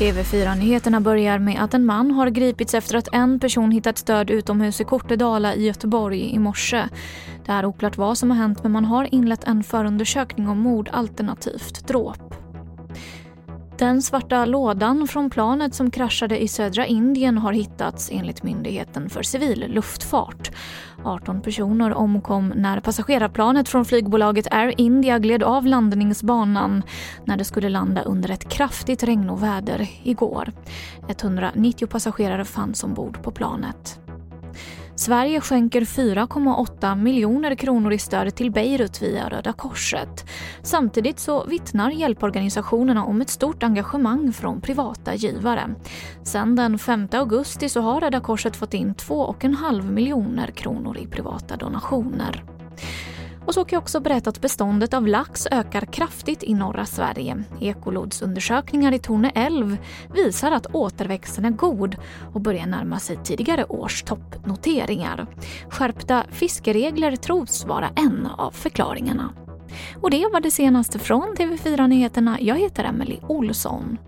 TV4-nyheterna börjar med att en man har gripits efter att en person hittats död utomhus i Kortedala i Göteborg i morse. Det är oklart vad som har hänt men man har inlett en förundersökning om mord alternativt dråp. Den svarta lådan från planet som kraschade i södra Indien har hittats enligt Myndigheten för civil luftfart. 18 personer omkom när passagerarplanet från flygbolaget Air India gled av landningsbanan när det skulle landa under ett kraftigt regnoväder igår. 190 passagerare fanns ombord på planet. Sverige skänker 4,8 miljoner kronor i stöd till Beirut via Röda Korset. Samtidigt så vittnar hjälporganisationerna om ett stort engagemang från privata givare. Sedan den 5 augusti så har Röda Korset fått in 2,5 miljoner kronor i privata donationer. Och så kan jag också berätta att beståndet av lax ökar kraftigt i norra Sverige. Ekolodsundersökningar i Torne älv visar att återväxten är god och börjar närma sig tidigare års toppnoteringar. Skärpta fiskeregler tros vara en av förklaringarna. Och det var det senaste från TV4 Nyheterna. Jag heter Emily Olsson.